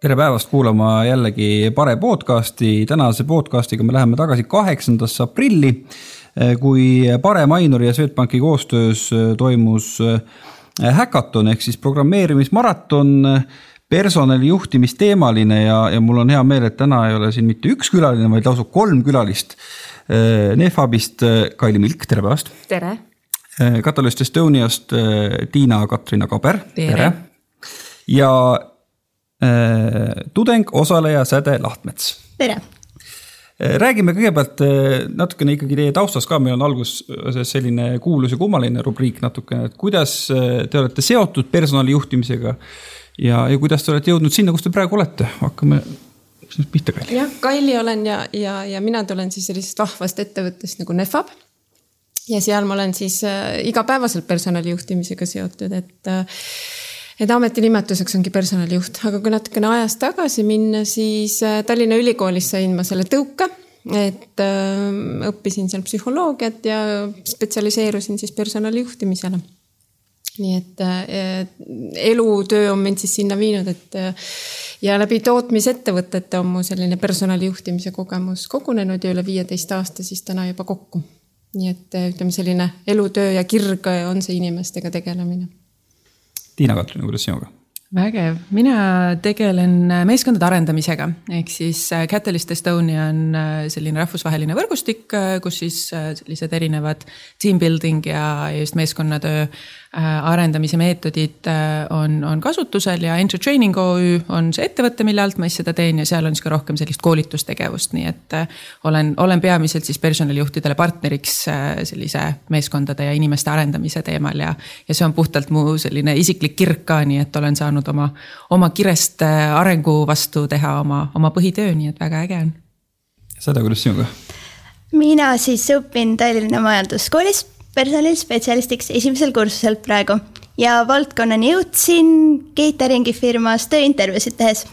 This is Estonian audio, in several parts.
tere päevast kuulama jällegi Pare podcasti, tänase podcastiga me läheme tagasi kaheksandasse aprilli, kui Pare Mainori ja Swedbanki koostöös toimus häkaton ehk siis programmeerimismaraton personali juhtimisteemaline ja, ja mul on hea meel, et täna ei ole siin mitte üks külaline, vaid lausa kolm külalist. Nefabist Kaili Milk, tere päevast. tere. Catalyst Estoniast Tiina-Katrina Kaber, tere, tere.. ja tudeng, osaleja Säde Lahtmets. tere räägime kõigepealt natukene ikkagi teie taustast ka, meil on alguses selline kuulus ja kummaline rubriik natukene, et kuidas te olete seotud personalijuhtimisega ja, ja kuidas te olete jõudnud sinna, kus te praegu olete, hakkame sinust pihta, Kaili. jah, Kaili olen ja, ja, ja mina tulen siis sellisest vahvast ettevõttest nagu Nefab. ja seal ma olen siis äh, igapäevaselt personalijuhtimisega seotud, et äh, et ameti nimetuseks ongi personalijuht, aga kui natukene ajas tagasi minna, siis äh, Tallinna Ülikoolis sain ma selle tõuke et äh, õppisin seal psühholoogiat ja spetsialiseerusin siis personalijuhtimisele nii et äh, elutöö on mind siis sinna viinud, et äh, ja läbi tootmisettevõtete on mu selline personalijuhtimise kogemus kogunenud ja üle viieteist aasta siis täna juba kokku. nii et äh, ütleme, selline elutöö ja kirg on see inimestega tegelemine. Tiina-Katrin, kuidas sinuga? vägev, mina tegelen meeskondade arendamisega, ehk siis Catalyst Estonia on selline rahvusvaheline võrgustik, kus siis sellised erinevad team building ja just meeskonnatöö Äh, arendamise meetodid äh, on, on kasutusel ja Enter Training OÜ on see ettevõte, mille alt ma siis seda teen ja seal on siis ka rohkem sellist koolitustegevust, nii et äh, olen, olen peamiselt siis personalijuhtidele partneriks sellise meeskondade ja inimeste arendamise teemal ja, ja see on puhtalt mu selline isiklik kirg ka, nii et olen saanud oma, oma kirest arengu vastu teha oma, oma põhitöö, nii et väga äge on. seda, kuidas sinuga? mina siis õpin Tallinna Majanduskoolis personalispetsialistiks esimesel kursusel praegu. Ja valdkonnani jõudsin catering'i firmas tööintervjuusid tehes.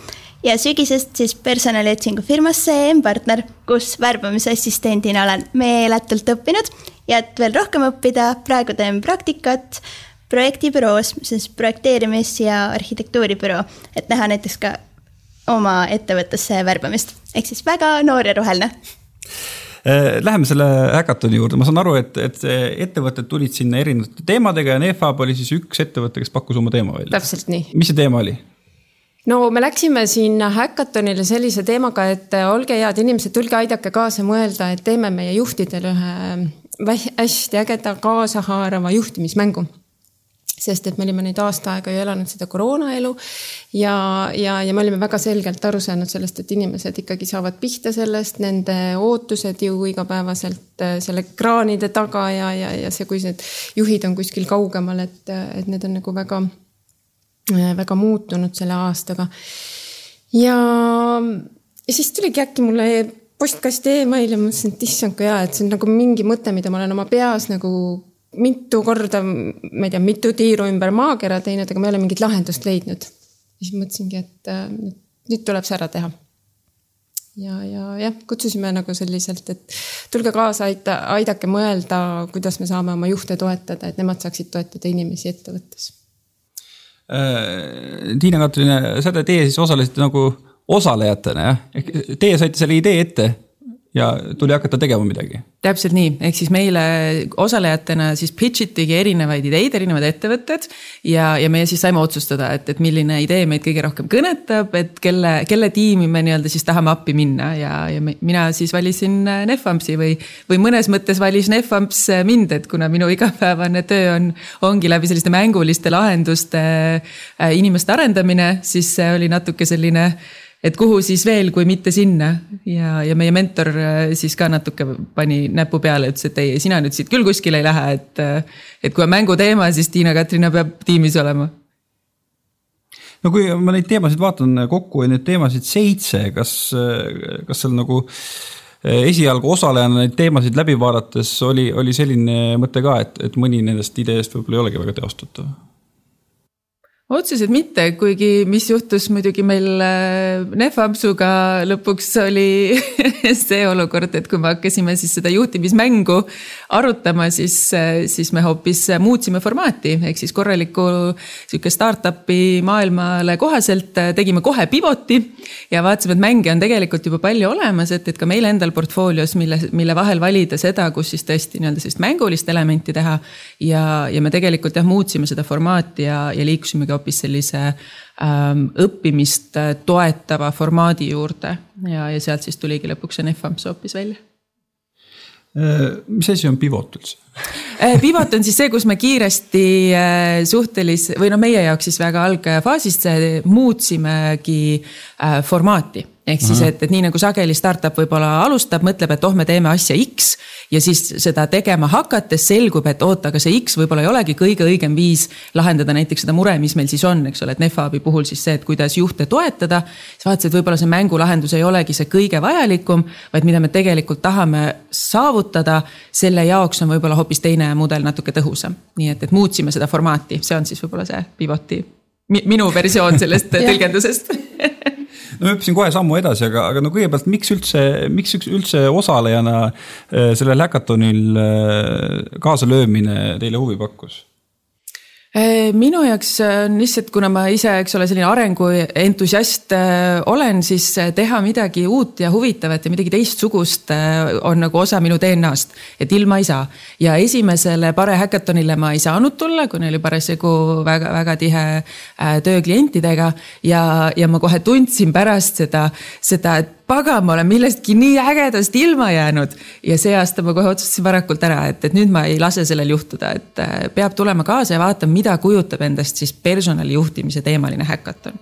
Ja sügisest siis personaliotsingu firmasse M-partner, kus värbamisassistendina olen meeletult õppinud. Ja et veel rohkem õppida, praegu teen praktikat projektibüroos, siis projekteerimis- ja arhitektuuribüroo, et näha näiteks ka oma ettevõttesse värbamist, ehk siis väga noor ja roheline läheme selle häkatoni juurde, ma saan aru, et, et ettevõtted tulid sinna erinevate teemadega ja Nefab oli siis üks ettevõte, kes pakkus oma teema välja. täpselt nii. mis see teema oli? no me läksime sinna häkatonile sellise teemaga, et olge head inimesed, tulge aidake kaasa mõelda, et teeme meie juhtidele ühe hästi ägeda kaasahaarava juhtimismängu sest et me olime nüüd aasta aega ju elanud seda koroonaelu ja, ja, ja me olime väga selgelt aru saanud sellest, et inimesed ikkagi saavad pihta sellest, nende ootused ju igapäevaselt äh, selle ekraanide taga ja, ja, ja see, kui need juhid on kuskil kaugemal, et, et need on nagu väga, äh, väga muutunud selle aastaga. ja, ja siis tuligi äkki mulle postkasti email ja mõtlesin, et issand kui hea, et see on nagu mingi mõte, mida ma olen oma peas nagu mitu korda, ma ei tea, mitu tiiru ümber maakera teinud, aga ma ei ole mingit lahendust leidnud. siis mõtlesingi, et äh, nüüd tuleb see ära teha. ja, ja jah, kutsusime nagu selliselt, et tulge kaasa, aita, aidake mõelda, kuidas me saame oma juhte toetada, et nemad saaksid toetada inimesi ettevõttes. Äh, Tiina-Katrin Säde, teie siis osalesite nagu osalejatena jah, ehk teie saite selle idee ette ja tuli hakata tegema midagi. täpselt nii, ehk siis meile osalejatena siis pitch itigi erinevaid ideid, erinevad ettevõtted. ja, ja meie siis saime otsustada, et, et milline idee meid kõige rohkem kõnetab, et kelle, kelle tiimi me nii-öelda siis tahame appi minna ja, ja mina siis valisin Nefamsi või, või mõnes mõttes valis Nefamps mind, et kuna minu igapäevane töö on, ongi läbi selliste mänguliste lahenduste äh, inimeste arendamine, siis see oli natuke selline et kuhu siis veel, kui mitte sinna ja, ja meie mentor äh, siis ka natuke pani näpu peale, ütles, et ei, sina nüüd siit küll kuskile ei lähe, et. Äh, et kui on mänguteema, siis Tiina-Katrina peab tiimis olema. no kui ma neid teemasid vaatan kokku ja neid teemasid seitse, kas, kas seal nagu esialgu osalejana neid teemasid läbi vaadates oli, oli selline mõte ka, et, et mõni nendest ideest võib-olla ei olegi väga teostatav otseselt mitte, kuigi mis juhtus muidugi meil äh, Nefapsuga lõpuks oli see olukord, et kui me hakkasime siis seda juhtimismängu arutama, siis, äh, siis me hoopis muutsime formaati, ehk siis korralikku sihuke startup'i maailmale kohaselt äh, tegime kohe pivoti. ja vaatasime, et mänge on tegelikult juba palju olemas, et, et ka meil endal portfoolios, mille, mille vahel valida seda, kus siis tõesti nii-öelda sellist mängulist elementi teha. ja, ja me tegelikult jah, muutsime seda formaati ja, ja liikusimegi hoopis sellise ähm, õppimist toetava formaadi juurde. Ja, ja sealt siis tuligi lõpuks see NEFAMS hoopis välja. Äh, mis asi on pivot üldse? Äh, pivot on siis see, kus me kiiresti äh, suhtelis- või no meie jaoks siis väga algfaasis muutsimegi formaati ehk siis, et, et nii nagu sageli startup võib-olla alustab, mõtleb, et oh, me teeme asja X ja siis seda tegema hakates selgub, et oota, aga see X võib-olla ei olegi kõige õigem viis lahendada näiteks seda mure, mis meil siis on, eks ole, et Nefabi puhul siis see, et kuidas juhte toetada. siis vaatasid, et võib-olla see mängulahendus ei olegi see kõige vajalikum, vaid mida me tegelikult tahame saavutada, selle jaoks on võib-olla hoopis teine mudel natuke tõhusam. nii et, et muutsime seda formaati, see on siis võib-olla see pivoti, minu versioon sellest tõlgendusest no hüppasin kohe sammu edasi, aga, aga no kõigepealt, miks üldse, miks üldse osalejana äh, sellel häkatonil äh, kaasalöömine teile huvi pakkus? Äh, minu jaoks on lihtsalt, kuna ma ise, eks ole, selline arenguentusiast olen, siis teha midagi uut ja huvitavat ja midagi teistsugust on nagu osa minu DNA-st. et ilma ei saa. ja esimesele Pare häkatonile ma ei saanud tulla, kuna oli parasjagu väga-väga tihe töö klientidega. ja, ja ma kohe tundsin pärast seda, seda, et pagan, ma olen millestki nii ägedast ilma jäänud. ja see aasta ma kohe otsustasin varakult ära, et, et nüüd ma ei lase sellel juhtuda, et äh, peab tulema kaasa ja vaatama, mida kujutab endast siis personali juhtimise teemaline häkaton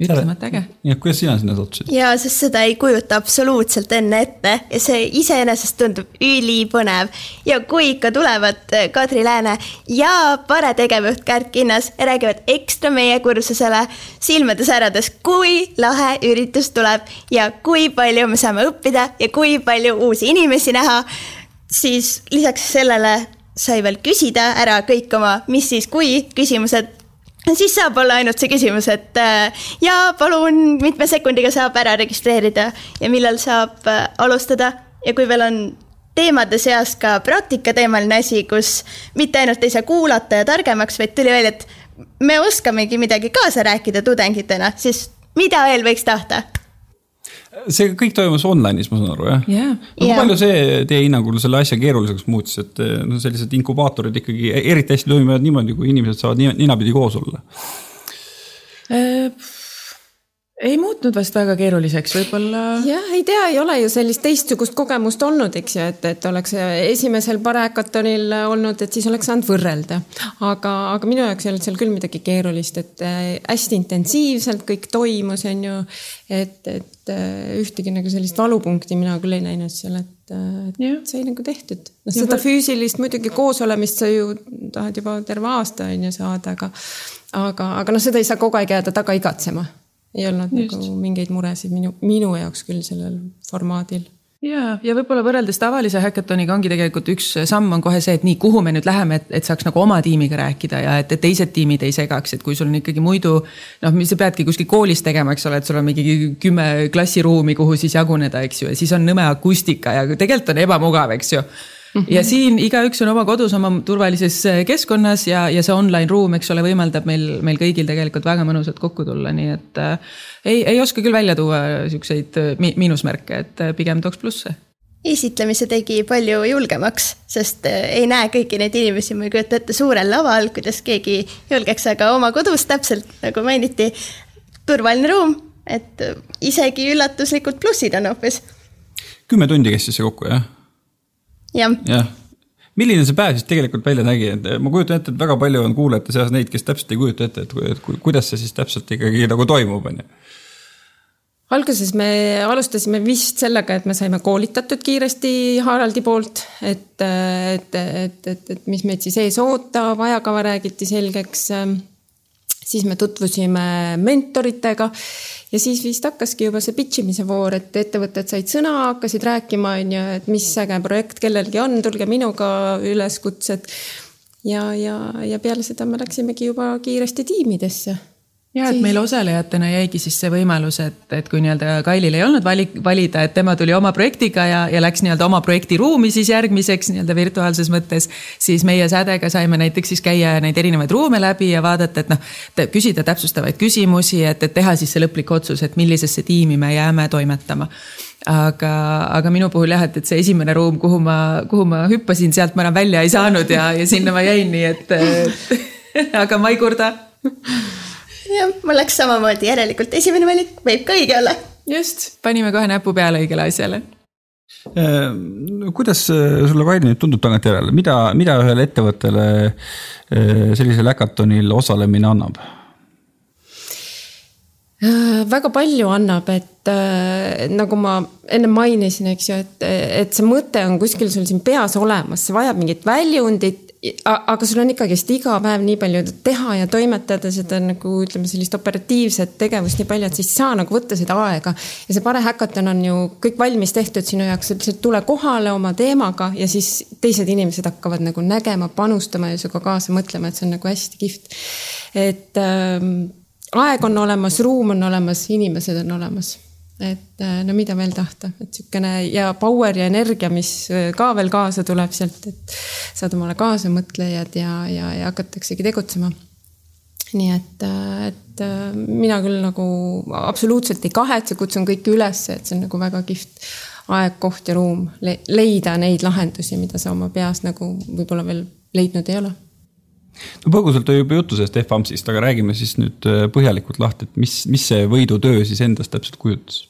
ütlemata äge. jah, kuidas sina sinna sattusid? ja, sest seda ei kujuta absoluutselt enne ette ja see iseenesest tundub ülipõnev. ja kui ikka tulevad äh, Kadri Lääne ja Pare tegevjuht Kärt Kinnas ja räägivad ekstra meie kursusele silmade särades, kui lahe üritus tuleb ja kui palju me saame õppida ja kui palju uusi inimesi näha, siis lisaks sellele sai veel küsida ära kõik oma mis siis kui küsimused siis saab olla ainult see küsimus, et äh, ja palun, mitme sekundiga saab ära registreerida ja millal saab äh, alustada. Ja kui veel on teemade seas ka praktikateemaline asi, kus mitte ainult ei saa kuulata ja targemaks, vaid tuli välja, et me oskamegi midagi kaasa rääkida tudengitena, siis mida veel võiks tahta see kõik toimus online'is, ma saan aru, jah yeah.? no kui yeah. palju see teie hinnangul selle asja keeruliseks muutis, et noh, sellised inkubaatorid ikkagi eriti hästi toimivad niimoodi, kui inimesed saavad ninapidi koos olla äh,? ei muutnud vast väga keeruliseks, võib-olla. jah, ei tea, ei ole ju sellist teistsugust kogemust olnud, eks ju, et, et oleks esimesel parekatonil olnud, et siis oleks saanud võrrelda. aga, aga minu jaoks ei olnud seal küll midagi keerulist, et äh, hästi intensiivselt kõik toimus, on ju. et, et äh, ühtegi nagu sellist valupunkti mina küll ei näinud seal, et, et sai nagu tehtud. noh, seda füüsilist muidugi koosolemist sa ju tahad juba terve aasta on ju saada, aga, aga, aga noh, seda ei saa kogu aeg jääda taga igatsema ei olnud Just. nagu mingeid muresid minu, minu jaoks küll sellel formaadil ja, ja võib-olla võrreldes tavalise häkatoniga ongi tegelikult üks samm on kohe see, et nii, kuhu me nüüd läheme, et, et saaks nagu oma tiimiga rääkida ja et, et teised tiimid ei segaks, et kui sul on ikkagi muidu. noh, sa peadki kuskil koolis tegema, eks ole, et sul on mingi kümme klassiruumi, kuhu siis jaguneda, eks ju, ja siis on nõme akustika ja tegelikult on ebamugav, eks ju Mm -hmm. ja siin igaüks on oma kodus, oma turvalises äh, keskkonnas ja, ja see online ruum, eks ole, võimaldab meil, meil kõigil tegelikult väga mõnusalt kokku tulla, nii et äh, ei, ei oska küll välja tuua siukseid äh, miinusmärke, et äh, pigem tooks plusse esitlemise tegi palju julgemaks, sest ei näe kõiki neid inimesi, ma ei kujuta ette suurel laval, kuidas keegi julgeks, aga oma kodus täpselt nagu mainiti, turvaline ruum, et isegi üllatuslikud plussid on hoopis. kümme tundi kestis see kokku, jah? Jah. Ja. milline see päev siis tegelikult välja nägi, et ma kujutan ette, et väga palju on kuulajate seas neid, kes täpselt ei kujuta ette, et, et kuidas see siis täpselt ikkagi nagu toimub, on ju. Alguses me alustasime vist sellega, et me saime koolitatud kiiresti Haraldi poolt, et, et, et, et, et mis meid siis ees ootab, ajakava räägiti selgeks siis me tutvusime mentoritega ja siis vist hakkaski juba see pitch imise voor, et ettevõtted said sõna, hakkasid rääkima, on ju, et mis äge projekt kellelgi on, tulge minuga üleskutsed. ja, ja, ja peale seda me läksimegi juba kiiresti tiimidesse ja et meil osalejatena jäigi siis see võimalus, et, et kui nii-öelda Kailil ei olnud valik, valida, et tema tuli oma projektiga ja, ja läks nii-öelda oma projekti ruumi siis järgmiseks nii-öelda virtuaalses mõttes. siis meie sädega saime näiteks siis käia neid erinevaid ruume läbi ja vaadata, et noh, küsida täpsustavaid küsimusi, et, et teha siis see lõplik otsus, et millisesse tiimi me jääme toimetama aga, aga minu puhul jah, et, et see esimene ruum, kuhu ma, kuhu ma hüppasin, sealt ma enam välja ei saanud ja, ja sinna ma jäin, nii et, aga ma ei kurda jah, mul läks samamoodi, järelikult esimene valik võib ka õige olla. just, panime kohe näpu peale õigele asjale. Äh, kuidas äh, sulle, Kairi, nüüd tundub tagantjärele, mida, mida ühele ettevõttele äh, sellisel häkatonil osalemine annab? väga palju annab, et äh, nagu ma enne mainisin, eks ju, et, et see mõte on kuskil sul siin peas olemas, see vajab mingit väljundit aga sul on ikkagist iga päev nii palju teha ja toimetada seda nagu ütleme, sellist operatiivset tegevust nii palju, et siis ei saa nagu võtta seda aega. ja see Pare Hackathon on ju kõik valmis tehtud sinu jaoks, lihtsalt tule kohale oma teemaga ja siis teised inimesed hakkavad nagu nägema, panustama ja sinuga kaasa mõtlema, et see on nagu hästi kihvt. et ähm, aeg on olemas, ruum on olemas, inimesed on olemas et äh, no mida veel tahta, et sihukene ja power ja energia, mis äh, ka veel kaasa tuleb sealt, et saad omale kaasamõtlejad ja, ja, ja hakataksegi tegutsema. nii et, äh, et mina küll nagu absoluutselt ei kahetse, kutsun kõiki üles, et see on nagu väga kihvt aeg, koht ja ruum le leida neid lahendusi, mida sa oma peas nagu võib-olla veel leidnud ei ole no põgusalt oli juba juttu sellest FAMS-ist, aga räägime siis nüüd põhjalikult lahti, et mis, mis see võidutöö siis endast täpselt kujutas?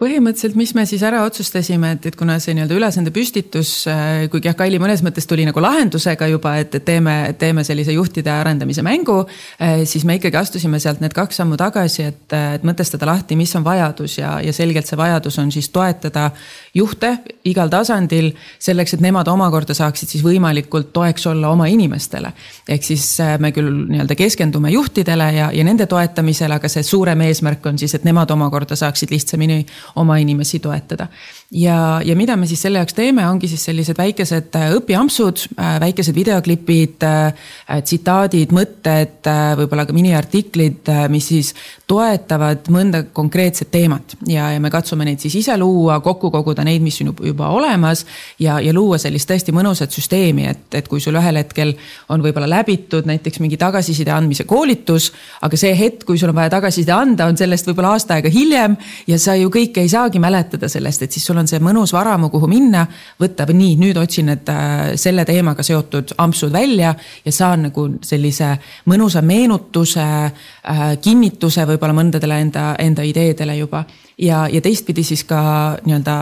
Põhimõtteliselt, mis me siis ära otsustasime, et, et kuna see nii-öelda ülesande püstitus, äh, kuigi jah, Kaili mõnes mõttes tuli nagu lahendusega juba, et, et teeme, teeme sellise juhtide arendamise mängu. Äh, siis me ikkagi astusime sealt need kaks sammu tagasi, et, et mõtestada lahti, mis on vajadus ja, ja selgelt see vajadus on siis toetada juhte igal tasandil. selleks, et nemad omakorda saaksid siis võimalikult toeks olla oma inimestele. ehk siis äh, me küll nii-öelda keskendume juhtidele ja, ja nende toetamisele, aga see suurem eesmärk on siis, et nemad omakorda saaksid lihtsamini oma inimesi toetada. ja, ja mida me siis selle jaoks teeme, ongi siis sellised väikesed äh, õpiampsud, äh, väikesed videoklipid, äh, tsitaadid, mõtted, võib-olla ka miniartiklid, mis siis toetavad mõnda konkreetset teemat ja, ja me katsume neid siis ise luua, kokku koguda neid, mis on juba olemas ja, ja luua sellist tõesti mõnusat süsteemi, et, et kui sul ühel hetkel on võib-olla läbitud näiteks mingi tagasiside andmise koolitus, aga see hetk, kui sul on vaja tagasiside anda, on sellest võib-olla aasta aega hiljem ja sa ju kõike kõike ei saagi mäletada sellest, et siis sul on see mõnus varamu, kuhu minna, võtta, nii, nüüd otsin need äh, selle teemaga seotud ampsud välja ja saan nagu sellise mõnusa meenutuse, äh, kinnituse võib-olla mõndadele enda, enda ideedele juba. ja, ja teistpidi siis ka nii-öelda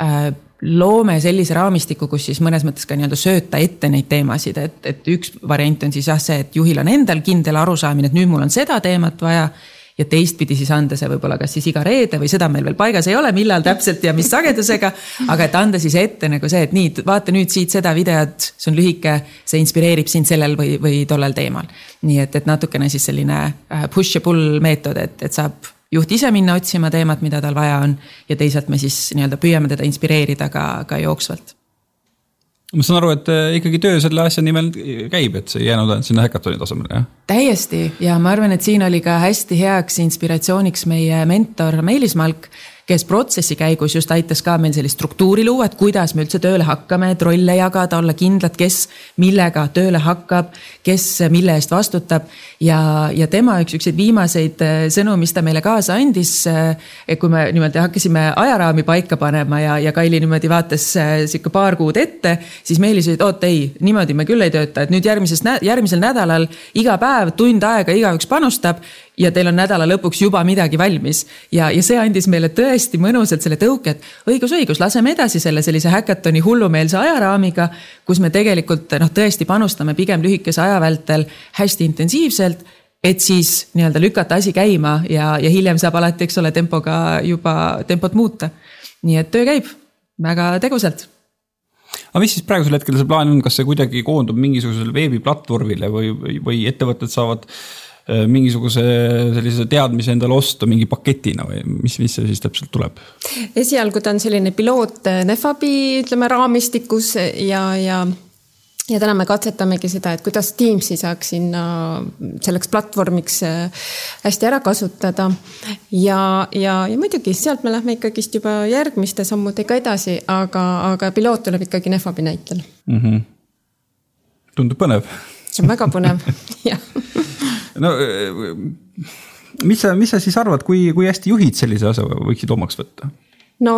äh, loome sellise raamistiku, kus siis mõnes mõttes ka nii-öelda sööta ette neid teemasid, et, et üks variant on siis jah, see, et juhil on endal kindel arusaamine, et nüüd mul on seda teemat vaja ja teistpidi siis anda see võib-olla kas siis iga reede või seda meil veel paigas ei ole, millal täpselt ja mis sagedusega. aga et anda siis ette nagu see, et nii, vaata nüüd siit seda videot, see on lühike, see inspireerib sind sellel või, või tollel teemal. nii et, et natukene siis selline äh, push ja pull meetod, et, et saab juht ise minna otsima teemat, mida tal vaja on ja teisalt me siis nii-öelda püüame teda inspireerida ka, ka jooksvalt ma saan aru, et äh, ikkagi töö selle asja nimel käib, et see ei jäänud ainult sinna häkatoni tasemele, jah? täiesti ja ma arvan, et siin oli ka hästi heaks inspiratsiooniks meie mentor Meelis Malk kes protsessi käigus just aitas ka meil sellist struktuuri luua, et kuidas me üldse tööle hakkame, et rolle jagada, olla kindlad, kes millega tööle hakkab, kes mille eest vastutab. ja, ja tema üks siukseid viimaseid äh, sõnu, mis ta meile kaasa andis, äh, kui me niimoodi hakkasime ajaraami paika panema ja, ja Kaili niimoodi vaatas äh, sihuke paar kuud ette, siis Meelis ütles, et oot ei, niimoodi me küll ei tööta, et nüüd järgmisest, järgmisel nädalal iga päev tund aega igaüks panustab ja teil on nädala lõpuks juba midagi valmis. ja, ja see andis meile tõesti mõnusalt selle tõuke, et õigus, õigus, laseme edasi selle sellise häkatoni hullumeelse ajaraamiga. kus me tegelikult noh, tõesti panustame pigem lühikese aja vältel hästi intensiivselt et siis nii-öelda lükata asi käima ja, ja hiljem saab alati, eks ole, tempoga juba tempot muuta. nii et töö käib väga tegusalt aga mis siis praegusel hetkel see plaan on, kas see kuidagi koondub mingisugusele veebiplatvormile või, või, ettevõtted saavad mingisuguse sellise teadmise endale osta mingi paketina või mis, mis see siis täpselt tuleb? esialgu ta on selline piloot äh, NEFAB-i ütleme raamistikus ja, ja ja täna me katsetamegi seda, et kuidas Teamsi saaks sinna selleks platvormiks äh, hästi ära kasutada. ja, ja, ja muidugi sealt me lähme ikkagist juba järgmiste sammudega edasi, aga, aga piloot tuleb ikkagi Nefabi näitel mm. -hmm. tundub põnev. see on väga põnev jah. No mis sa, mis sa siis arvad, kui, kui hästi juhid sellise asja võiksid omaks võtta? no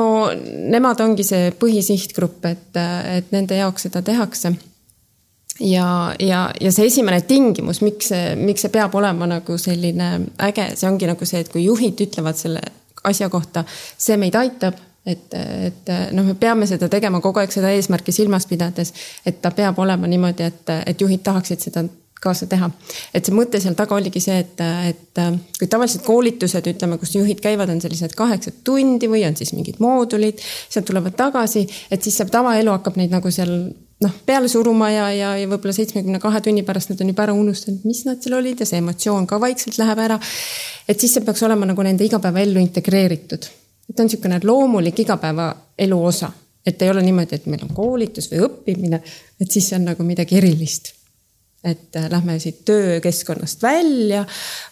nemad ongi see põhisihtgrupp, et, et nende jaoks seda tehakse ja, ja, ja see esimene tingimus, miks see, miks see peab olema nagu selline äge, see ongi nagu see, et kui juhid ütlevad selle asja kohta, see meid aitab, et, et noh, me peame seda tegema kogu aeg seda eesmärki silmas pidades, et ta peab olema niimoodi, et, et juhid tahaksid seda kaasa teha. et see mõte seal taga oligi see, et, et kui tavaliselt koolitused, ütleme, kus juhid käivad, on sellised kaheksa tundi või on siis mingid moodulid, sealt tulevad tagasi, et siis see tavaelu hakkab neid nagu seal noh, peale suruma ja, ja, ja võib-olla seitsmekümne kahe tunni pärast nad on juba ära unustanud, mis nad seal olid ja see emotsioon ka vaikselt läheb ära. et siis see peaks olema nagu nende igapäevaellu integreeritud. et on niisugune loomulik igapäevaelu osa, et ei ole niimoodi, et meil on koolitus või õppimine, et siis see on nagu midagi erilist et äh, lähme siit töökeskkonnast välja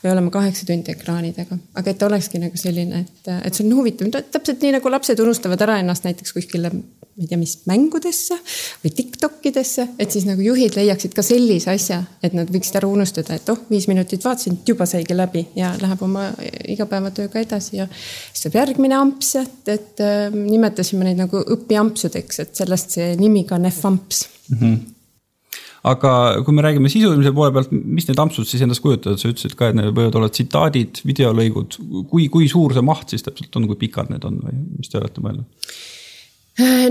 või oleme kaheksa tundi ekraanidega, aga et olekski nagu selline, et, äh, et see on huvitav, täpselt nii nagu lapsed unustavad ära ennast näiteks kuskile, ma ei tea, mis mängudesse või Tiktokidesse, et siis nagu juhid leiaksid ka sellise asja, et nad võiksid ära unustada, et oh, viis minutit vaatasin, juba saigi läbi ja läheb oma igapäevatööga edasi ja siis tuleb järgmine amps, et, et äh, nimetasime neid nagu õpiampsudeks, et sellest see nimi ka Nefamps. Mm. -hmm aga kui me räägime sisulimise poole pealt, mis need ampsud siis endast kujutavad, sa ütlesid ka, et need võivad olla tsitaadid, videolõigud, kui, kui suur see maht siis täpselt on, kui pikad need on või mis te olete mõelnud?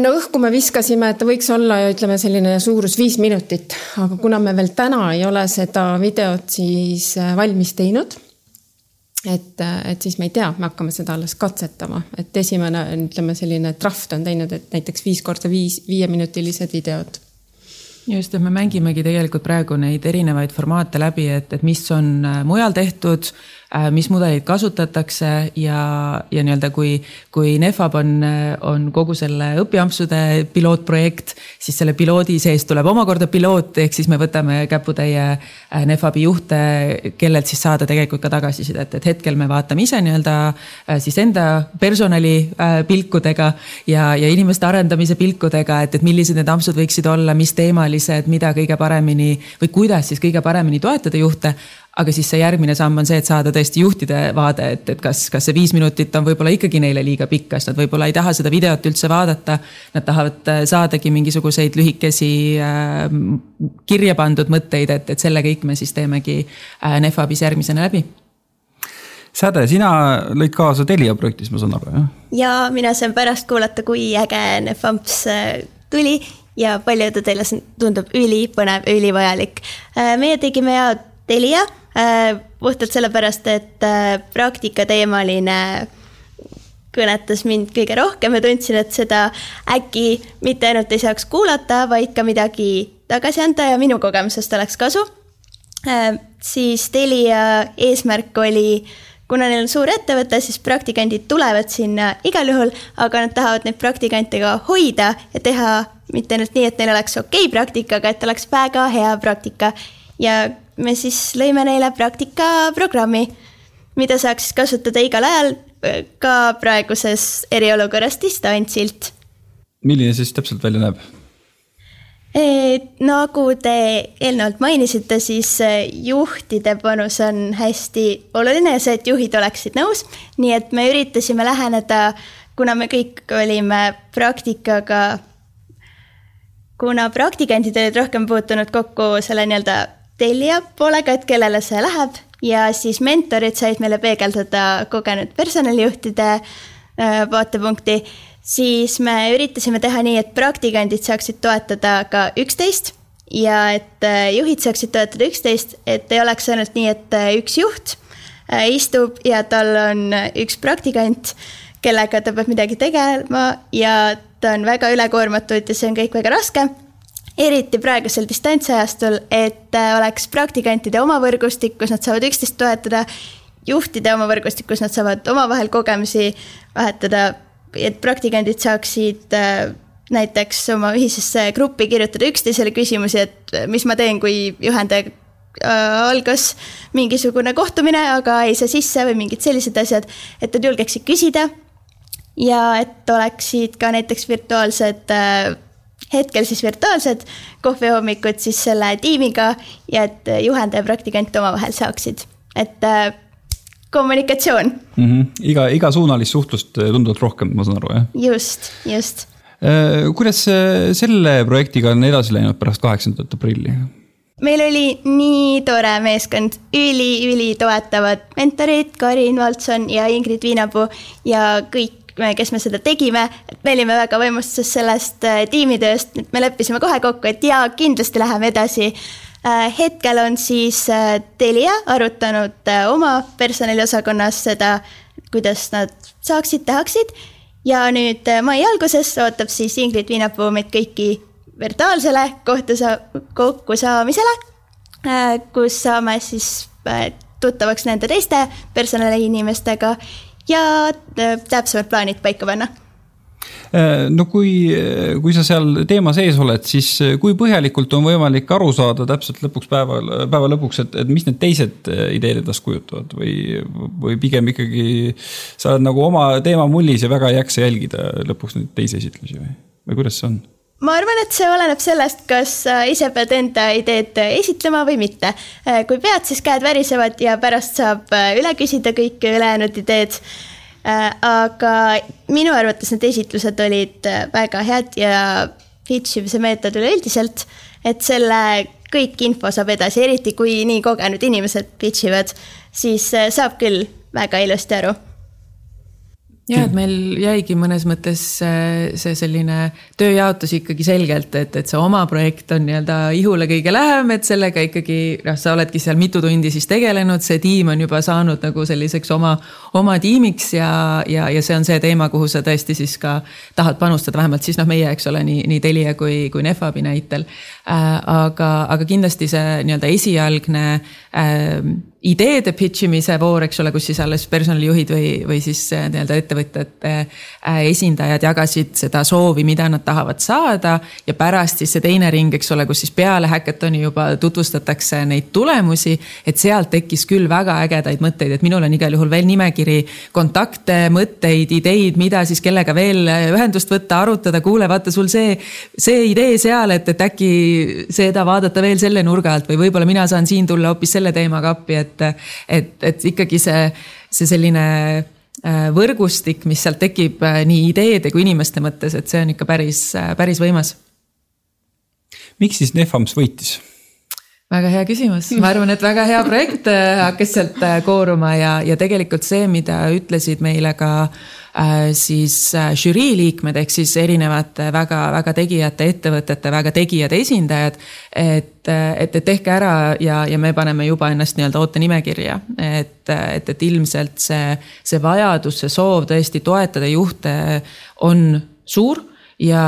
no õhku me viskasime, et ta võiks olla ütleme selline suurus viis minutit, aga kuna me veel täna ei ole seda videot siis äh, valmis teinud et, äh, et siis me ei tea, me hakkame seda alles katsetama, et esimene, ütleme selline draft on teinud, et näiteks viis korda viis, viieminutilised videod just, et me mängimegi tegelikult praegu neid erinevaid formaate läbi, et, et mis on äh, mujal tehtud mis mudeleid kasutatakse ja, ja nii-öelda kui, kui Nefab on, on kogu selle õpiampsude pilootprojekt, siis selle piloodi sees tuleb omakorda piloot, ehk siis me võtame käputäie äh, Nefabi juhte, kellelt siis saada tegelikult ka tagasisidet, et hetkel me vaatame ise nii-öelda äh, siis enda personali pilkudega ja, ja inimeste arendamise pilkudega, et, et millised need ampsud võiksid olla, mis teemalised, mida kõige paremini või kuidas siis kõige paremini toetada juhte aga siis see järgmine samm on see, et saada tõesti juhtide vaade, et, et kas, kas see viis minutit on võib-olla ikkagi neile liiga pikk, kas nad võib-olla ei taha seda videot üldse vaadata. Nad tahavad äh, saadagi mingisuguseid lühikesi äh, kirja pandud mõtteid, et, et selle kõik me siis teemegi äh, Nefabis järgmisena läbi. Säde, sina lõid kaasa Telia projektis, ma saan aru, jah? ja mina sain pärast kuulata, kui äge Nefamps äh, tuli ja paljudele tundub ülipõnev, ülivajalik. Äh, meie tegime ja Telia puhtalt sellepärast, et äh, praktikateemaline kõnetas mind kõige rohkem ja tundsin, et seda äkki mitte ainult ei saaks kuulata, vaid ka midagi tagasi anda ja minu kogemusest oleks kasu. Äh, siis Telia eesmärk oli, kuna neil on suur ettevõte, siis praktikandid tulevad sinna igal juhul, aga nad tahavad neid praktikante ka hoida ja teha mitte ainult nii, et neil oleks okei okay praktika, aga et oleks väga hea praktika. ja me siis lõime neile praktikaprogrammi, mida saaks kasutada igal ajal, ka praeguses eriolukorras distantsilt. milline siis täpselt välja näeb? nagu te eelnevalt mainisite, siis juhtide panus on hästi oluline ja see, et juhid oleksid nõus. nii et me üritasime läheneda, kuna me kõik olime praktikaga, kuna praktikandid olid rohkem puutunud kokku selle nii-öelda tellija poolega, et kellele see läheb. Ja siis mentorid said meile peegeldada kogenud personalijuhtide äh, vaatepunkti, siis me üritasime teha nii, et praktikandid saaksid toetada ka üksteist ja et äh, juhid saaksid toetada üksteist, et ei oleks ainult nii, et äh, üks juht istub ja tal on üks praktikant, kellega ta peab midagi tegema ja ta on väga ülekoormatud ja see on kõik väga raske eriti praegusel distantsajastul, et äh, oleks praktikantide oma võrgustik, kus nad saavad üksteist toetada, juhtide oma võrgustik, kus nad saavad omavahel kogemusi vahetada, et praktikandid saaksid äh, näiteks oma ühisesse gruppi kirjutada üksteisele küsimusi, et mis ma teen, kui juhendaja äh, algas mingisugune kohtumine, aga ei saa sisse või mingid sellised asjad, et nad julgeksid küsida. ja et oleksid ka näiteks virtuaalsed äh, hetkel siis virtuaalsed kohvihommikud siis selle tiimiga ja et juhendaja praktikant omavahel saaksid, et äh, kommunikatsioon mm. -hmm. iga, igasuunalist suhtlust äh, tunduvalt rohkem, ma saan aru, jah? just, just. Kuidas selle projektiga on edasi läinud pärast kaheksandat aprilli? meil oli nii tore meeskond üli,, üli-ülitoetavad mentorid, Karin Valtson ja Ingrid Viinapuu ja kõik kes me seda tegime, me olime väga vaimustuses sellest äh, tiimitööst, me leppisime kohe kokku, et jaa, kindlasti läheme edasi. Äh, hetkel on siis äh, Telia arutanud oma personaliosakonnas seda, kuidas nad saaksid, tahaksid. ja nüüd mai alguses ootab siis Ingrid Viinapuu meid kõiki virtuaalsele kohtusa-, kokkusaamisele, kus saame siis tuttavaks nende teiste personaliinimestega ja äh, täpsemad plaanid paika panna äh, no kui, kui sa seal teema sees oled, siis äh, kui põhjalikult on võimalik aru saada täpselt lõpuks päeval, päeva lõpuks, et, et mis need teised ideed endast kujutavad või, või pigem ikkagi sa oled nagu oma teema mullis ja väga ei jaksa jälgida lõpuks neid teisi esitlusi või, või kuidas see on? Ma arvan, et see oleneb sellest, kas sa ise pead enda ideed esitlema või mitte. Äh, kui pead, siis käed värisevad ja pärast saab äh, üle küsida kõik ülejäänud ideed. Äh, aga minu arvates need esitlused olid väga head ja pitch imise meetod üleüldiselt, et selle kõik info saab edasi, eriti kui nii kogenud inimesed pitch ivad, siis saab küll väga ilusti aru ja et meil jäigi mõnes mõttes see selline tööjaotus ikkagi selgelt, et, et see oma projekt on nii-öelda ihule kõige lähem, et sellega ikkagi noh, sa oledki seal mitu tundi siis tegelenud, see tiim on juba saanud nagu selliseks oma, oma tiimiks ja, ja, ja see on see teema, kuhu sa tõesti siis ka tahad panustada, vähemalt siis noh, meie, eks ole, nii, nii Telia kui, kui Nefabi näitel äh,. aga, aga kindlasti see nii-öelda esialgne äh, ideede pitch imise voor, eks ole, kus siis alles personalijuhid või, või siis äh, nii-öelda ettevõtjate äh, esindajad jagasid seda soovi, mida nad tahavad saada. ja pärast siis see teine ring, eks ole, kus siis peale häkatoni juba tutvustatakse neid tulemusi. et sealt tekkis küll väga ägedaid mõtteid, et minul on igal juhul veel nimekiri kontakte, mõtteid, ideid, mida siis kellega veel ühendust võtta, arutada, kuule, vaata sul see, see idee seal, et, et äkki seda vaadata veel selle nurga alt või võib-olla mina saan siin tulla hoopis selle teemaga appi, et et, et, et ikkagi see, see selline äh, võrgustik, mis sealt tekib äh, nii ideede kui inimeste mõttes, et see on ikka päris, äh, päris võimas. miks siis Nefams võitis? väga hea küsimus, ma arvan, et väga hea projekt hakkas sealt kooruma ja, ja tegelikult see, mida ütlesid meile ka siis žürii liikmed ehk siis erinevate väga-väga tegijate ettevõtete väga tegijad esindajad. et et, et tehke ära ja, ja me paneme juba ennast nii-öelda ootenimekirja. et, et, et ilmselt see, see vajadus, see soov tõesti toetada juhte on suur ja,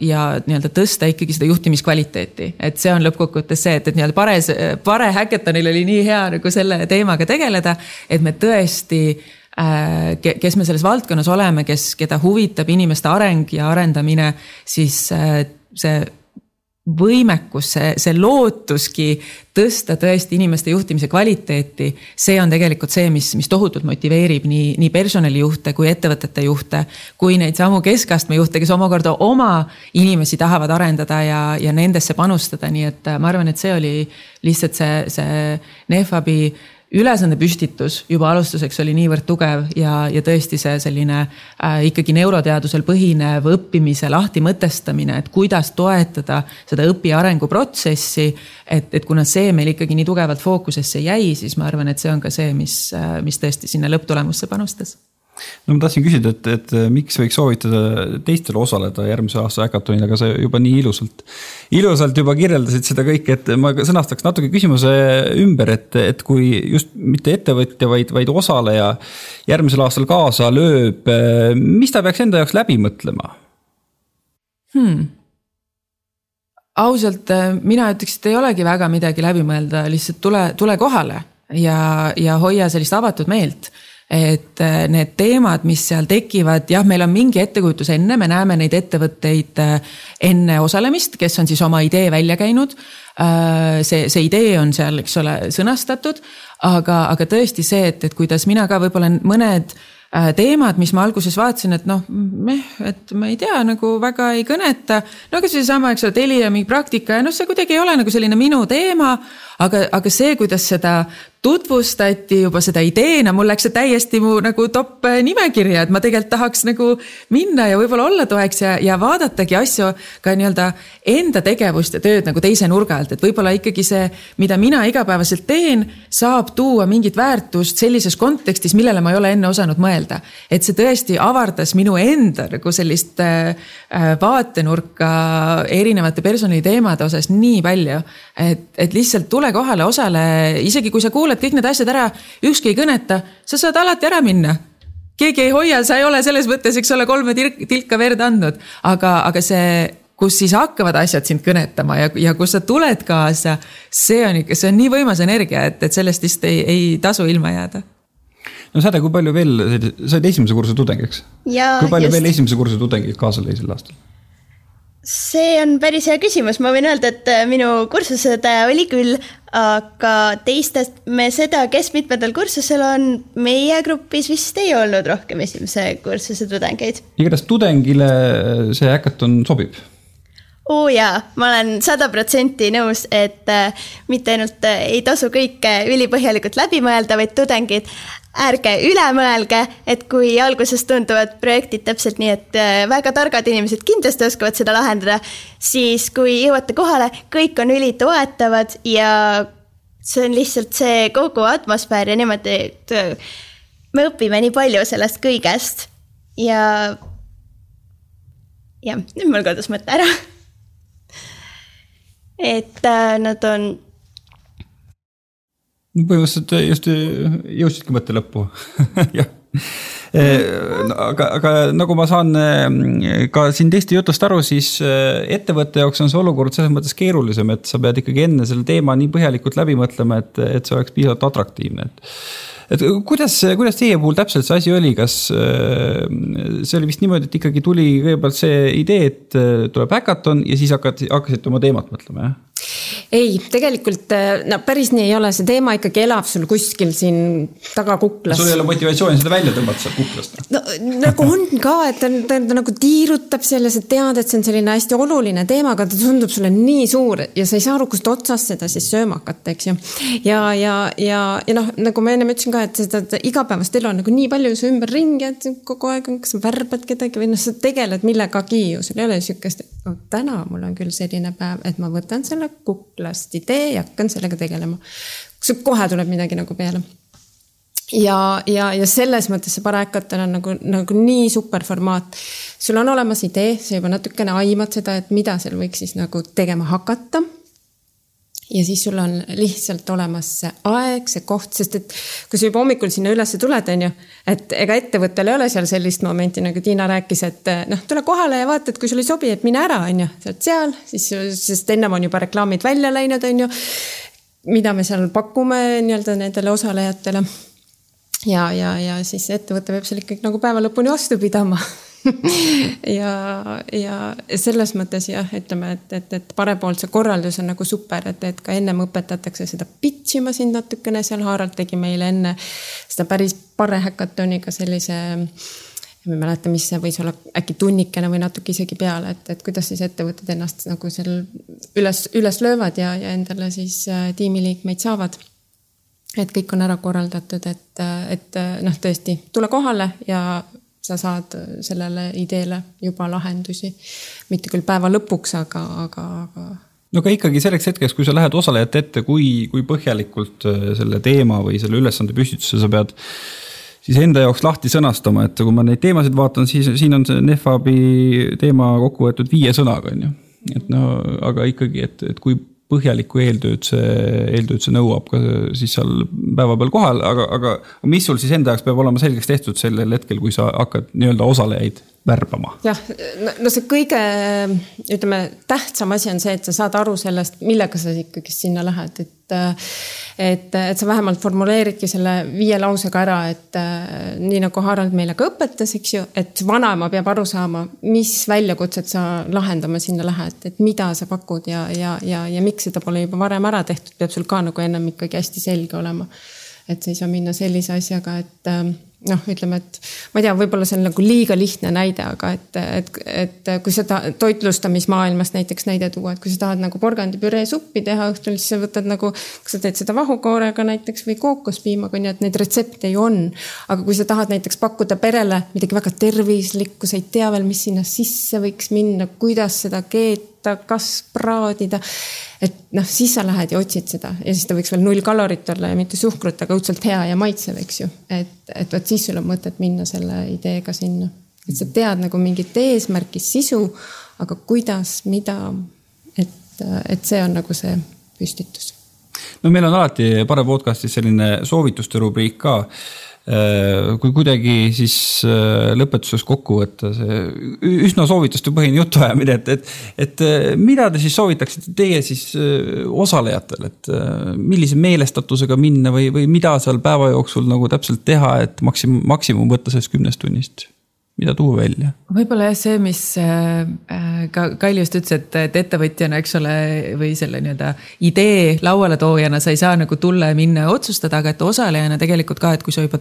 ja nii-öelda tõsta ikkagi seda juhtimiskvaliteeti, et see on lõppkokkuvõttes see, et, et nii-öelda pares, pare häkatonil oli nii hea nagu selle teemaga tegeleda, et me tõesti äh, kes me selles valdkonnas oleme, kes, keda huvitab inimeste areng ja arendamine, siis äh, see võimekus, see, see lootuski tõsta tõesti inimeste juhtimise kvaliteeti. see on tegelikult see, mis, mis tohutult motiveerib nii, nii personalijuhte kui ettevõtete juhte. kui neid samu keskastme juhte, kes omakorda oma inimesi tahavad arendada ja, ja nendesse panustada, nii et ma arvan, et see oli lihtsalt see, see Nefabi ülesande püstitus juba alustuseks oli niivõrd tugev ja, ja tõesti see selline äh, ikkagi neuroteadusel põhinev õppimise lahti mõtestamine, et kuidas toetada seda õpi arenguprotsessi. et, et kuna see meil ikkagi nii tugevalt fookusesse jäi, siis ma arvan, et see on ka see, mis, äh, mis tõesti sinna lõpptulemusse panustas no ma tahtsin küsida, et, et miks võiks soovitada teistel osaleda järgmise aasta häkatonil, aga sa juba nii ilusalt, ilusalt juba kirjeldasid seda kõike, et ma sõnastaks natuke küsimuse ümber, et, et kui just mitte ettevõtja, vaid, vaid osaleja järgmisel aastal kaasa lööb, mis ta peaks enda jaoks läbi mõtlema hmm.? ausalt, mina ütleks, et ei olegi väga midagi läbi mõelda, lihtsalt tule, tule kohale ja, ja hoia sellist avatud meelt et äh, need teemad, mis seal tekivad, jah, meil on mingi ettekujutus enne, me näeme neid ettevõtteid äh, enne osalemist, kes on siis oma idee välja käinud. Äh, see, see idee on seal, eks ole, sõnastatud, aga, aga tõesti see, et, et kuidas mina ka võib-olla mõned teemad, mis ma alguses vaatasin, et noh, meh, et ma ei tea, nagu väga ei kõneta. no aga seesama, eks ole, Telia mingi praktika ja noh, see kuidagi ei ole nagu selline minu teema. Aga, aga see, kuidas seda tutvustati juba seda ideena, mul läks see täiesti mu nagu top äh, nimekirja, et ma tegelikult tahaks nagu minna ja võib-olla olla toeks ja, ja vaadatagi asju ka nii-öelda enda tegevust ja tööd nagu teise nurga alt, et võib-olla ikkagi see, mida mina igapäevaselt teen, saab tuua mingit väärtust sellises kontekstis, millele ma ei ole enne osanud mõelda. et see tõesti avardas minu enda nagu sellist äh, äh vaatenurka erinevate personaliteemade osas nii palju, et, et lihtsalt tule kohale, osale, isegi kui sa kuulad kuulad kõik need asjad ära, ükski ei kõneta, sa saad alati ära minna keegi ei hoia, sa ei ole selles mõttes, eks ole, kolme tilka verd andnud, aga, aga see, kus siis hakkavad asjad sind kõnetama ja, ja kus sa tuled kaasa, see on ikka, see on nii võimas energia, et, et sellest vist ei, ei tasu ilma jääda no Säde, kui palju veel, sa olid esimese kursuse tudeng, eks? kui palju just. veel esimese kursuse tudengeid kaasa lõi sel aastal? See on päris hea küsimus, ma võin öelda, et äh, minu kursuseõde oli küll, aga teistest me seda, kes mitmendal kursusel on, meie grupis vist ei olnud rohkem esimese kursuse tudengeid. igatahes tudengile see häkaton sobib. Oo jaa, ma olen sada protsenti nõus, et äh, mitte ainult äh, ei tasu kõike ülipõhjalikult läbi mõelda, vaid tudengid ärge üle mõelge, et kui alguses tunduvad projektid täpselt nii, et äh, väga targad inimesed kindlasti oskavad seda lahendada, siis kui jõuate kohale, kõik on ülitoetavad ja see on lihtsalt see kogu atmosfäär ja niimoodi, et äh, me õpime nii palju sellest kõigest ja. jah, nüüd mul kadus mõte ära. et äh, nad on no põhimõtteliselt just jõudsidki mõtte lõppu. Jah. Eh, no, aga, aga nagu ma saan eh, ka siin teiste jutust aru, siis eh, ettevõtte jaoks on see olukord selles mõttes keerulisem, et sa pead ikkagi enne selle teema nii põhjalikult läbi mõtlema, et, et see oleks piisavalt atraktiivne, et et kuidas, kuidas teie puhul täpselt see asi oli, kas see oli vist niimoodi, et ikkagi tuli kõigepealt see idee, et tuleb häkaton ja siis hakati, hakkasite oma teemat mõtlema, jah? Ei, tegelikult äh, no päris nii ei ole, see teema ikkagi elab sul kuskil siin taga kuklas. sul ei ole motivatsiooni seda välja tõmmata sealt kuklast? no nagu on ka, et ta, ta, ta nagu tiirutab seal ja sa tead, et see on selline hästi oluline teema, aga ta tundub sulle nii suur ja sa ei saa aru, kust otsast seda siis sööma hakata, eks ju. ja, ja, ja, ja noh, nagu ma ennem ütlesin ka, et seda igapäevast elu on nagu nii palju su ümberringi, et kogu aeg on, kas sa värbad kedagi või noh, sa tegeled millegagi ju, sul ei ole sihukest, et no täna mul on küll selline päev, et ma võtan selle kukla kuklast idee ja hakkan sellega tegelema. kohe tuleb midagi nagu peale. ja, ja, ja selles mõttes see Parekaton on nagu, nagu nii super formaat. sul on olemas idee, sa juba natukene aimad seda, et mida seal võiks siis nagu tegema hakata ja siis sul on lihtsalt olemas see aeg, see koht, sest et kui sa juba hommikul sinna ülesse tuled, on ju, et ega ettevõttel ei ole seal sellist momenti, nagu Tiina rääkis, et noh, tule kohale ja vaata, et kui sulle ei sobi, et mine ära, on ju, sa oled seal, siis, sest ennem on juba reklaamid välja läinud, on ju. mida me seal pakume nii-öelda nendele osalejatele. ja, ja, ja siis ettevõte peab seal ikkagi nagu päeva lõpuni vastu pidama ja, ja selles mõttes jah, ütleme, et, et, et parempoolse korraldus on nagu super, et, et ka ennem õpetatakse seda pitch ima sind natukene seal, Harald tegi meile enne seda päris pare häkatoniga sellise ma ei mäleta, mis see võis olla, äkki tunnikene või natuke isegi peale, et, et kuidas siis ettevõtted ennast nagu seal üles, üles löövad ja, ja endale siis äh, tiimiliikmeid saavad. et kõik on ära korraldatud, et, et noh, tõesti tule kohale ja sa saad sellele ideele juba lahendusi. mitte küll päeva lõpuks, aga, aga, aga. no aga ikkagi selleks hetkeks, kui sa lähed osalejate ette, kui, kui põhjalikult äh, selle teema või selle ülesande püstituse sa pead siis enda jaoks lahti sõnastama, et kui ma neid teemasid vaatan, siis siin on see NEFAB-i teema kokku võetud viie sõnaga, on ju. et no aga ikkagi, et, et kui põhjalikku eeltööd see, eeltööd see nõuab ka siis seal päeva peal kohal, aga, aga mis sul siis enda jaoks peab olema selgeks tehtud sellel hetkel, kui sa hakkad nii-öelda osalejaid värbama? jah, no see kõige, ütleme, tähtsam asi on see, et sa saad aru sellest, millega sa ikkagi sinna lähed, et. et, et sa vähemalt formuleeridki selle viie lausega ära, et nii nagu Harald meile ka õpetas, eks ju, et vanaema peab aru saama, mis väljakutset sa lahendama sinna lähed, et mida sa pakud ja, ja, ja, ja miks seda pole juba varem ära tehtud, peab sul ka nagu ennem ikkagi hästi selge olema. et sa ei saa minna sellise asjaga, et noh, ütleme, et ma ei tea, võib-olla see on nagu liiga lihtne näide, aga et, et, et kui sa tahad toitlustamismaailmast näiteks näide tuua, et kui sa tahad nagu porgandipüree suppi teha õhtul, siis sa võtad nagu, kas sa teed seda vahukoorega näiteks või kookospiimaga, ju, et neid retsepte ju on. aga kui sa tahad näiteks pakkuda perele midagi väga tervislikku, sa ei tea veel, mis sinna sisse võiks minna, kuidas seda keeta, kas praadida et noh, siis sa lähed ja otsid seda ja siis ta võiks veel null kalorit olla ja mitte suhkrut, aga õudselt hea ja maitsev, eks ju. et, et vot siis sul on mõtet minna selle ideega sinna, et sa tead nagu mingit eesmärki, sisu, aga kuidas, mida, et, et see on nagu see püstitus. no meil on alati Pare podcast'is selline soovituste rubriik ka kui kuidagi siis äh, lõpetuseks kokku võtta see üsna soovitustepõhine jutuajamine, et, et, et äh, mida te siis soovitaksite teie siis osalejatele, et millise meelestatusega minna või, või mida seal päeva jooksul nagu täpselt teha, et maksimum, maksimum võtta sellest kümnest tunnist? Mida tuua välja? võib-olla jah, see, mis ka Kaili just ütles, et, et ettevõtjana, eks ole, või selle nii-öelda idee laualetoojana sa ei saa nagu tulla ja minna ja otsustada, aga et osalejana tegelikult ka, et kui sa juba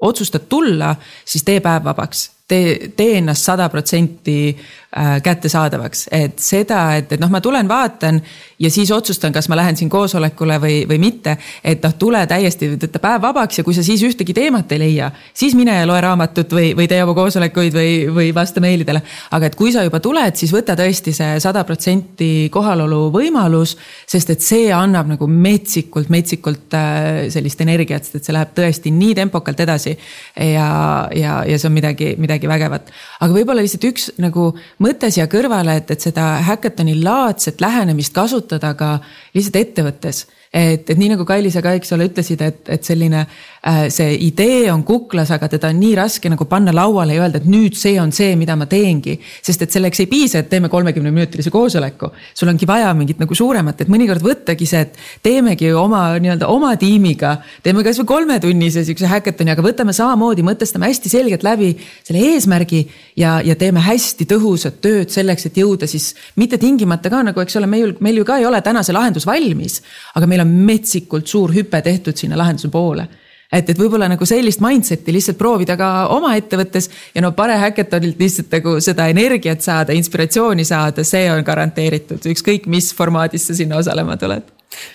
otsustad tulla, siis tee päev vabaks tee, tee ennast sada protsenti äh, kättesaadavaks, et seda, et, et noh, ma tulen, vaatan ja siis otsustan, kas ma lähen siin koosolekule või, või mitte. et noh, tule täiesti, võta päev vabaks ja kui sa siis ühtegi teemat ei leia, siis mine ja loe raamatut või, või tee oma koosolekuid või, või vasta meilidele. aga et kui sa juba tuled, siis võta tõesti see sada protsenti kohalolu võimalus, sest et see annab nagu metsikult, metsikult äh, sellist energiat, sest et see läheb tõesti nii tempokalt edasi. ja, ja, ja see on midagi, midagi midagi vägevat. aga võib-olla lihtsalt üks nagu mõte siia kõrvale, et, et seda häkatoni laadset lähenemist kasutada ka lihtsalt ettevõttes et, et nii nagu Kaili, sa ka, eks ole, ütlesid, et, et selline äh, see idee on kuklas, aga teda on nii raske nagu panna lauale ja öelda, et nüüd see on see, mida ma teengi. sest et selleks ei piisa, et teeme kolmekümne minutilise koosoleku. sul ongi vaja mingit nagu suuremat, et mõnikord võttagi see, et teemegi oma nii-öelda oma tiimiga, teeme kasvõi kolmetunnise sihukese häkatoni, aga võtame samamoodi, mõtestame hästi selgelt läbi selle eesmärgi ja, ja teeme hästi tõhusat tööd selleks, et jõuda siis mitte tingimata ka nagu, eks ole, meil, meil ju ka ei ole täna see lahendus valmis, aga meil meil on metsikult suur hüpe tehtud sinna lahenduse poole. et, et võib-olla nagu sellist mindset'i lihtsalt proovida ka oma ettevõttes ja no Pare Hackathonilt lihtsalt nagu seda energiat saada, inspiratsiooni saada, see on garanteeritud, ükskõik mis formaadis sa sinna osalema tuled.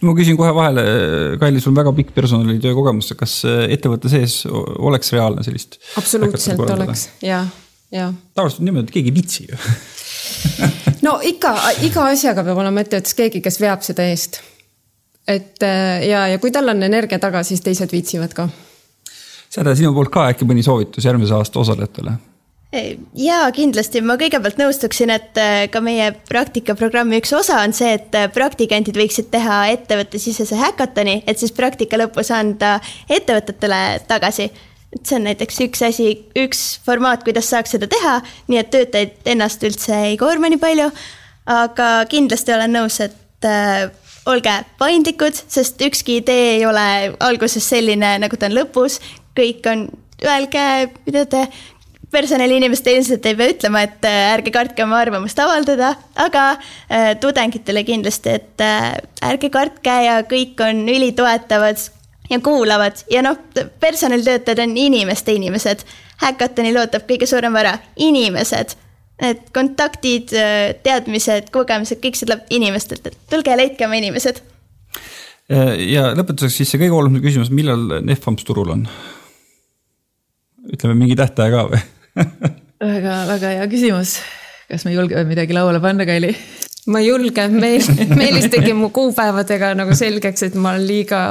Ma küsin kohe vahele, Kaili, sul on väga pikk personalitöö kogemus, kas ettevõtte sees oleks reaalne sellist? absoluutselt oleks. Ja, ja. tavaliselt on niimoodi, et keegi ei viitsi ju. No ikka, iga asjaga peab olema ettevõttes keegi, kes veab seda eest et äh, ja, ja kui tal on energia taga, siis teised viitsivad ka. Säde, sinu poolt ka äkki mõni soovitus järgmise aasta osalejatele? ja kindlasti ma kõigepealt nõustuksin, et äh, ka meie praktikaprogrammi üks osa on see, et äh, praktikandid võiksid teha ettevõttesisese häkatoni, et siis praktika lõpus anda ettevõtetele tagasi. et see on näiteks üks asi, üks formaat, kuidas saaks seda teha, nii et töötajaid ennast üldse ei koorma nii palju. aga kindlasti olen nõus, et olge paindlikud, sest ükski idee ei ole alguses selline, nagu ta on lõpus. kõik on, öelge, mida te, personaliinimesed ilmselt ei pea ütlema, et äh, ärge kartke oma arvamust avaldada, aga äh, tudengitele kindlasti, et äh, ärge kartke ja kõik on ülitoetavad ja kuulavad ja noh, personalitöötajad on inimeste inimesed. Hackathonil ootab kõige suurem vara, inimesed Need kontaktid, teadmised, kogemused, kõik see tuleb inimestelt, et tulge ja leidke oma inimesed. ja lõpetuseks siis see kõige olulisem küsimus, millal Nefamps turul on? ütleme mingi tähtaja ka või väga, väga hea küsimus. kas me julgeme midagi lauale panna, Kaili? ma ei julge, Meel-, Meelis tegi mu kuupäevadega nagu selgeks, et ma olen liiga,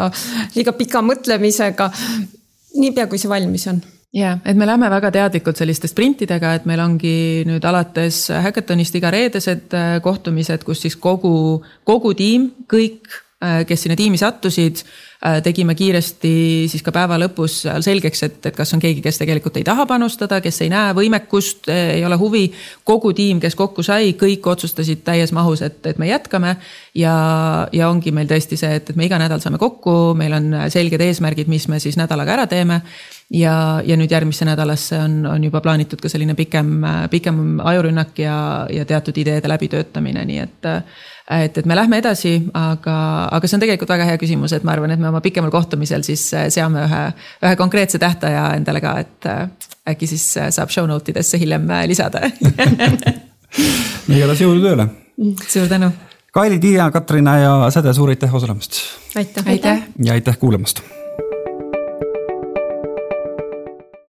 liiga pika mõtlemisega. niipea, kui see valmis on ja, et me läheme väga teadlikult selliste sprintidega, et meil ongi nüüd alates Hackathonist iga reedesed äh, kohtumised, kus siis kogu, kogu tiim, kõik kes sinna tiimi sattusid Äh, tegime kiiresti siis ka päeva lõpus selgeks, et, et kas on keegi, kes tegelikult ei taha panustada, kes ei näe võimekust, ei ole huvi. kogu tiim, kes kokku sai, kõik otsustasid täies mahus, et, et me jätkame. ja, ja ongi meil tõesti see, et, et me iga nädal saame kokku, meil on selged eesmärgid, mis me siis nädalaga ära teeme ja, ja nüüd järgmisse nädalasse on, on juba plaanitud ka selline pikem, pikem ajurünnak ja, ja teatud ideede läbitöötamine, nii et et, et me lähme edasi, aga, aga see on tegelikult väga hea küsimus, et ma arvan, et me oma pikemal kohtumisel siis seame ühe, ühe konkreetse tähtaja endale ka, et äkki siis saab show note idesse hiljem lisada igatahes jõudu tööle. suur tänu. Kaili, Tiia, Katrina ja Säde, suur aitäh osalemast. aitäh, aitäh.. ja aitäh kuulamast